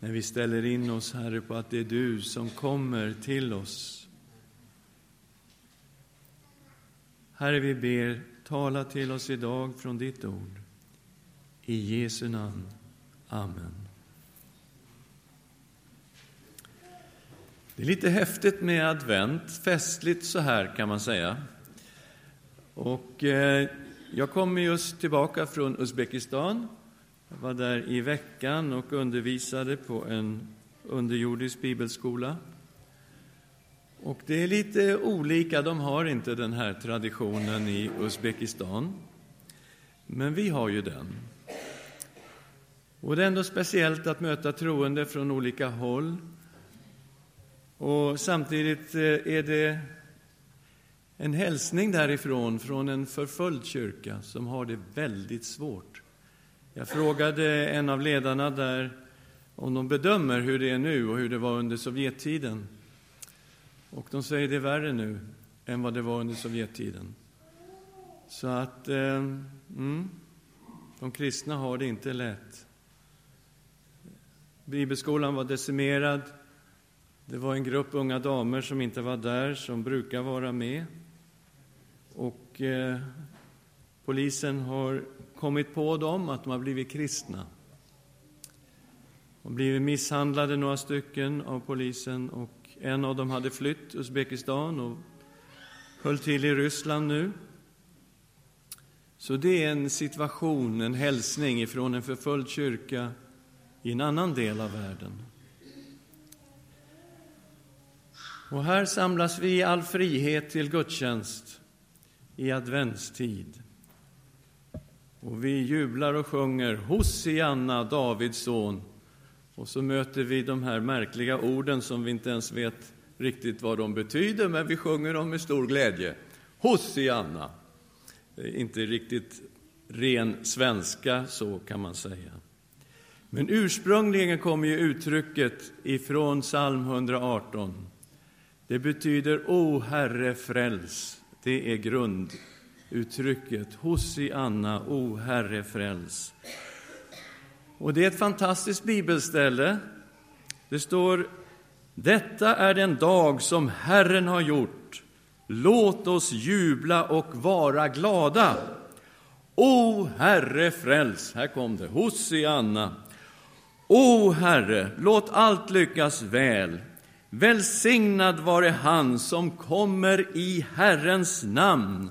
när vi ställer in oss, Herre, på att det är du som kommer till oss. Herre, vi ber, tala till oss idag från ditt ord. I Jesu namn. Amen. Det är lite häftigt med advent, festligt så här kan man säga. Och eh, jag kommer just tillbaka från Uzbekistan. Jag var där i veckan och undervisade på en underjordisk bibelskola. Och det är lite olika, de har inte den här traditionen i Uzbekistan. Men vi har ju den. Och det är ändå speciellt att möta troende från olika håll. Och samtidigt eh, är det en hälsning därifrån, från en förföljd kyrka som har det väldigt svårt. Jag frågade en av ledarna där om de bedömer hur det är nu och hur det var under Sovjettiden. Och de säger det är värre nu än vad det var under Sovjettiden. Så att eh, mm, de kristna har det inte lätt. Bibelskolan var decimerad. Det var en grupp unga damer som inte var där, som brukar vara med. Och eh, polisen har kommit på dem att de har blivit kristna. De har blivit misshandlade, några stycken, av polisen. Och en av dem hade flytt Uzbekistan och höll till i Ryssland nu. Så det är en situation, en hälsning ifrån en förföljd kyrka i en annan del av världen. Och här samlas vi i all frihet till gudstjänst i adventstid. Och vi jublar och sjunger Hosianna, Davids son. Och så möter vi de här märkliga orden som vi inte ens vet riktigt vad de betyder, men vi sjunger dem med stor glädje. Hosianna. Det är inte riktigt ren svenska, så kan man säga. Men ursprungligen kommer ju uttrycket ifrån psalm 118. Det betyder O Herre, fräls. Det är grund uttrycket Hosianna, O Herre, fräls. Och det är ett fantastiskt bibelställe. Det står Detta är den dag som Herren har gjort. Låt oss jubla och vara glada. O Herre, fräls. Här kom det. Hosianna. O Herre, låt allt lyckas väl. Välsignad vare han som kommer i Herrens namn.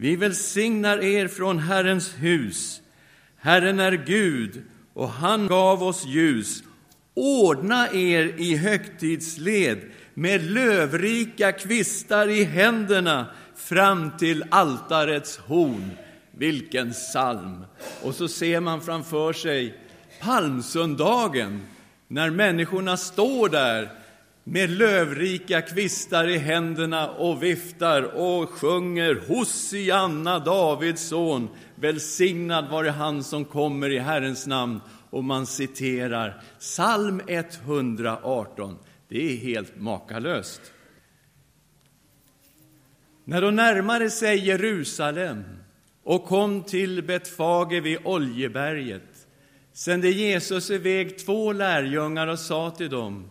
Vi välsignar er från Herrens hus. Herren är Gud, och han gav oss ljus. Ordna er i högtidsled med lövrika kvistar i händerna fram till altarets horn. Vilken psalm! Och så ser man framför sig palmsöndagen, när människorna står där med lövrika kvistar i händerna och viftar och sjunger Hosianna, Davids son, välsignad vare han som kommer i Herrens namn. Och man citerar psalm 118. Det är helt makalöst. När de närmade sig Jerusalem och kom till Betfage vid Oljeberget sände Jesus iväg två lärjungar och sa till dem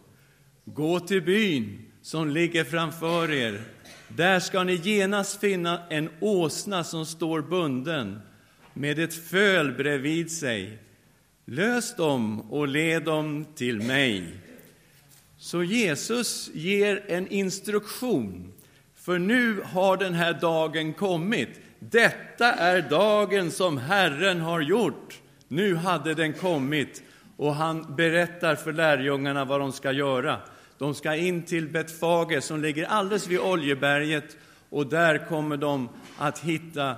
Gå till byn som ligger framför er. Där ska ni genast finna en åsna som står bunden med ett föl bredvid sig. Lös dem och led dem till mig. Så Jesus ger en instruktion, för nu har den här dagen kommit. Detta är dagen som Herren har gjort. Nu hade den kommit och han berättar för lärjungarna vad de ska göra. De ska in till Betfage som ligger alldeles vid Oljeberget och där kommer de att hitta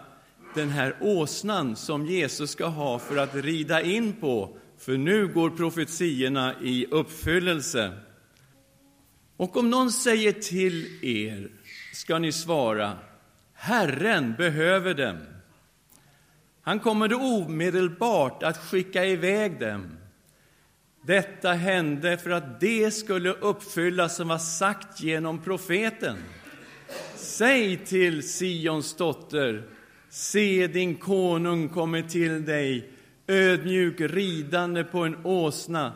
den här åsnan som Jesus ska ha för att rida in på, för nu går profetiorna i uppfyllelse. Och om någon säger till er ska ni svara Herren behöver dem. Han kommer då omedelbart att skicka iväg dem. Detta hände för att det skulle uppfyllas som var sagt genom profeten. Säg till Sions dotter, se din konung kommer till dig, ödmjuk ridande på en åsna,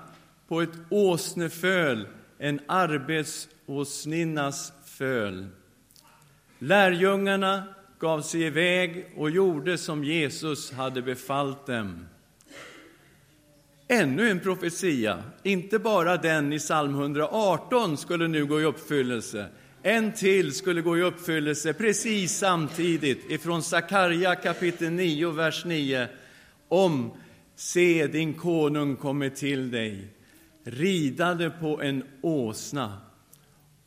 på ett åsneföl, en arbetsåsninnas föl. Lärjungarna gav sig iväg och gjorde som Jesus hade befallt dem. Ännu en profetia, inte bara den i psalm 118, skulle nu gå i uppfyllelse. En till skulle gå i uppfyllelse precis samtidigt ifrån Sakarja kapitel 9, vers 9 om Se, din konung kommer till dig, ridande på en åsna.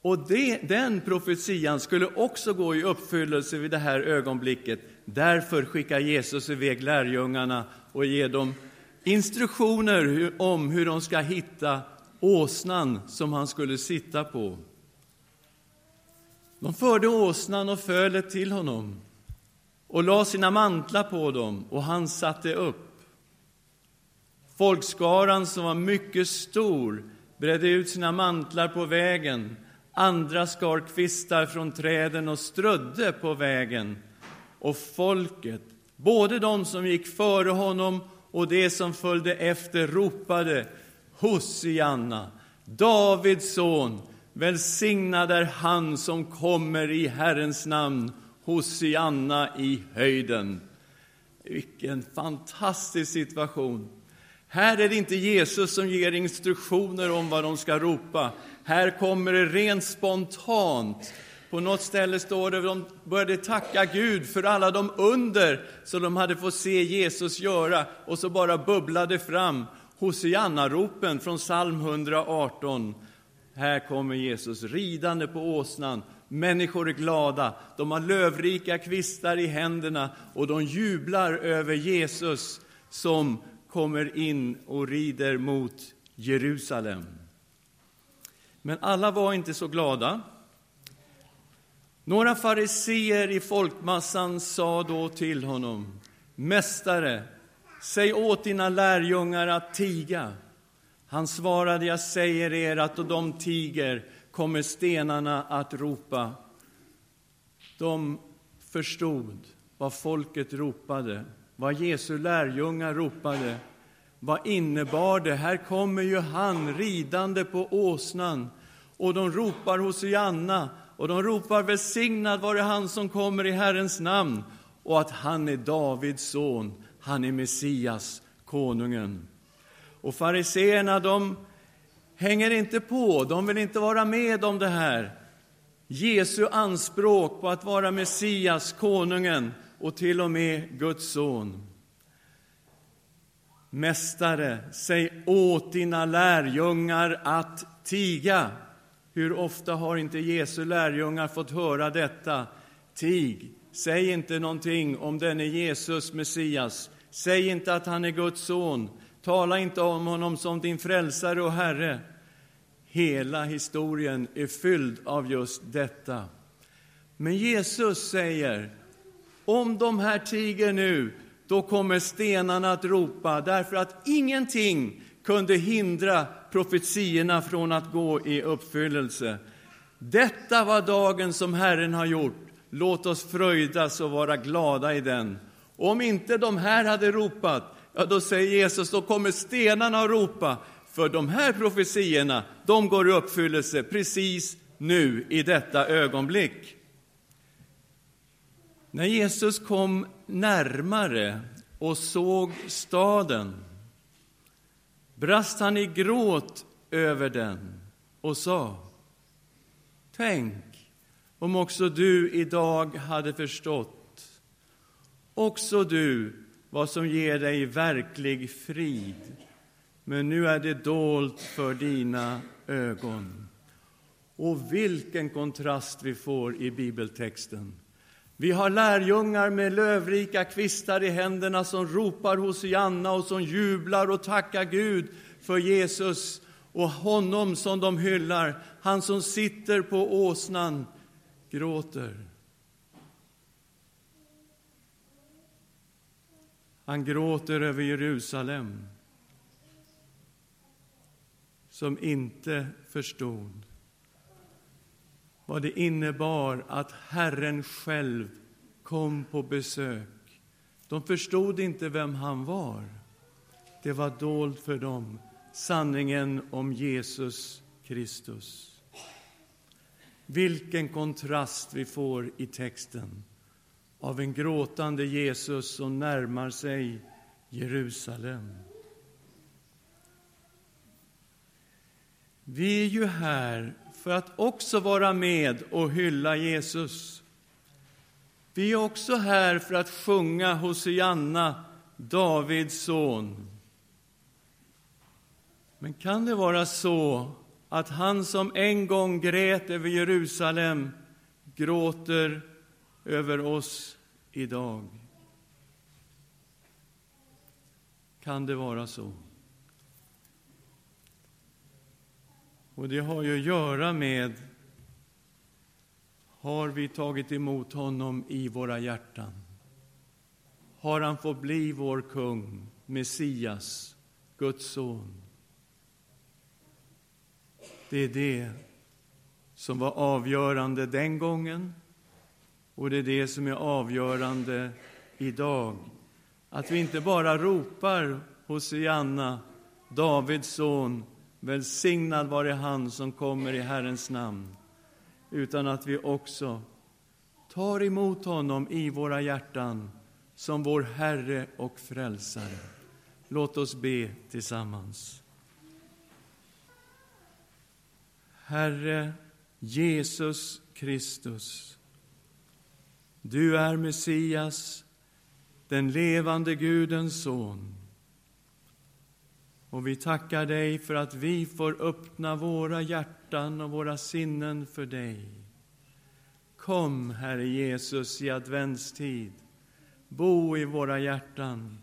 Och det, den profetian skulle också gå i uppfyllelse vid det här ögonblicket. Därför skickar Jesus iväg lärjungarna och ger dem instruktioner om hur de ska hitta åsnan som han skulle sitta på. De förde åsnan och fölet till honom och la sina mantlar på dem, och han satte upp. Folkskaran, som var mycket stor, bredde ut sina mantlar på vägen. Andra skar kvistar från träden och strödde på vägen. Och folket, både de som gick före honom och de som följde efter, ropade Hosianna, Davids son, välsignad är han som kommer i Herrens namn, Hosianna i höjden. Vilken fantastisk situation! Här är det inte Jesus som ger instruktioner om vad de ska ropa. Här kommer det rent spontant. På något ställe står det att de började tacka Gud för alla de under som de hade fått se Jesus göra, och så bara bubblade fram Hosianna-ropen från psalm 118. Här kommer Jesus ridande på åsnan. Människor är glada, de har lövrika kvistar i händerna och de jublar över Jesus som kommer in och rider mot Jerusalem. Men alla var inte så glada. Några fariseer i folkmassan sa då till honom, Mästare, säg åt dina lärjungar att tiga. Han svarade, jag säger er att då de tiger kommer stenarna att ropa. De förstod vad folket ropade, vad Jesu lärjungar ropade. Vad innebar det? Här kommer ju han ridande på åsnan och de ropar Hosianna och de ropar välsignad vare han som kommer i Herrens namn och att han är Davids son, han är Messias, konungen. Och fariseerna, de hänger inte på, de vill inte vara med om det här. Jesu anspråk på att vara Messias, konungen och till och med Guds son. Mästare, säg åt dina lärjungar att tiga. Hur ofta har inte Jesu lärjungar fått höra detta? Tig, säg inte någonting om denne Jesus, Messias. Säg inte att han är Guds son. Tala inte om honom som din frälsare och Herre. Hela historien är fylld av just detta. Men Jesus säger, om de här tiger nu, då kommer stenarna att ropa, därför att ingenting kunde hindra profetierna från att gå i uppfyllelse. Detta var dagen som Herren har gjort. Låt oss fröjdas och vara glada i den. Och om inte de här hade ropat, ja, då säger Jesus, då kommer stenarna att ropa, för de här profetierna, de går i uppfyllelse precis nu, i detta ögonblick. När Jesus kom närmare och såg staden brast han i gråt över den och sa Tänk om också du idag hade förstått, också du, vad som ger dig verklig frid. Men nu är det dolt för dina ögon. Och vilken kontrast vi får i bibeltexten. Vi har lärjungar med lövrika kvistar i händerna som ropar Hosianna och som jublar och tackar Gud för Jesus och honom som de hyllar. Han som sitter på åsnan gråter. Han gråter över Jerusalem som inte förstod vad det innebar att Herren själv kom på besök. De förstod inte vem han var. Det var dolt för dem. sanningen om Jesus Kristus. Vilken kontrast vi får i texten av en gråtande Jesus som närmar sig Jerusalem. Vi är ju här för att också vara med och hylla Jesus. Vi är också här för att sjunga Hosianna, Davids son. Men kan det vara så att han som en gång grät över Jerusalem gråter över oss idag? Kan det vara så? Och det har ju att göra med har vi tagit emot honom i våra hjärtan? Har han fått bli vår kung, Messias, Guds son? Det är det som var avgörande den gången och det är det som är avgörande idag. Att vi inte bara ropar Hosianna, Davids son, välsignad vare han som kommer i Herrens namn, utan att vi också tar emot honom i våra hjärtan som vår Herre och Frälsare. Låt oss be tillsammans. Herre Jesus Kristus, du är Messias, den levande Gudens son. Och vi tackar dig för att vi får öppna våra hjärtan och våra sinnen för dig. Kom, Herre Jesus, i adventstid. Bo i våra hjärtan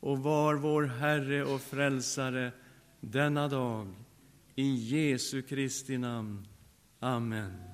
och var vår Herre och Frälsare denna dag. I Jesu Kristi namn. Amen.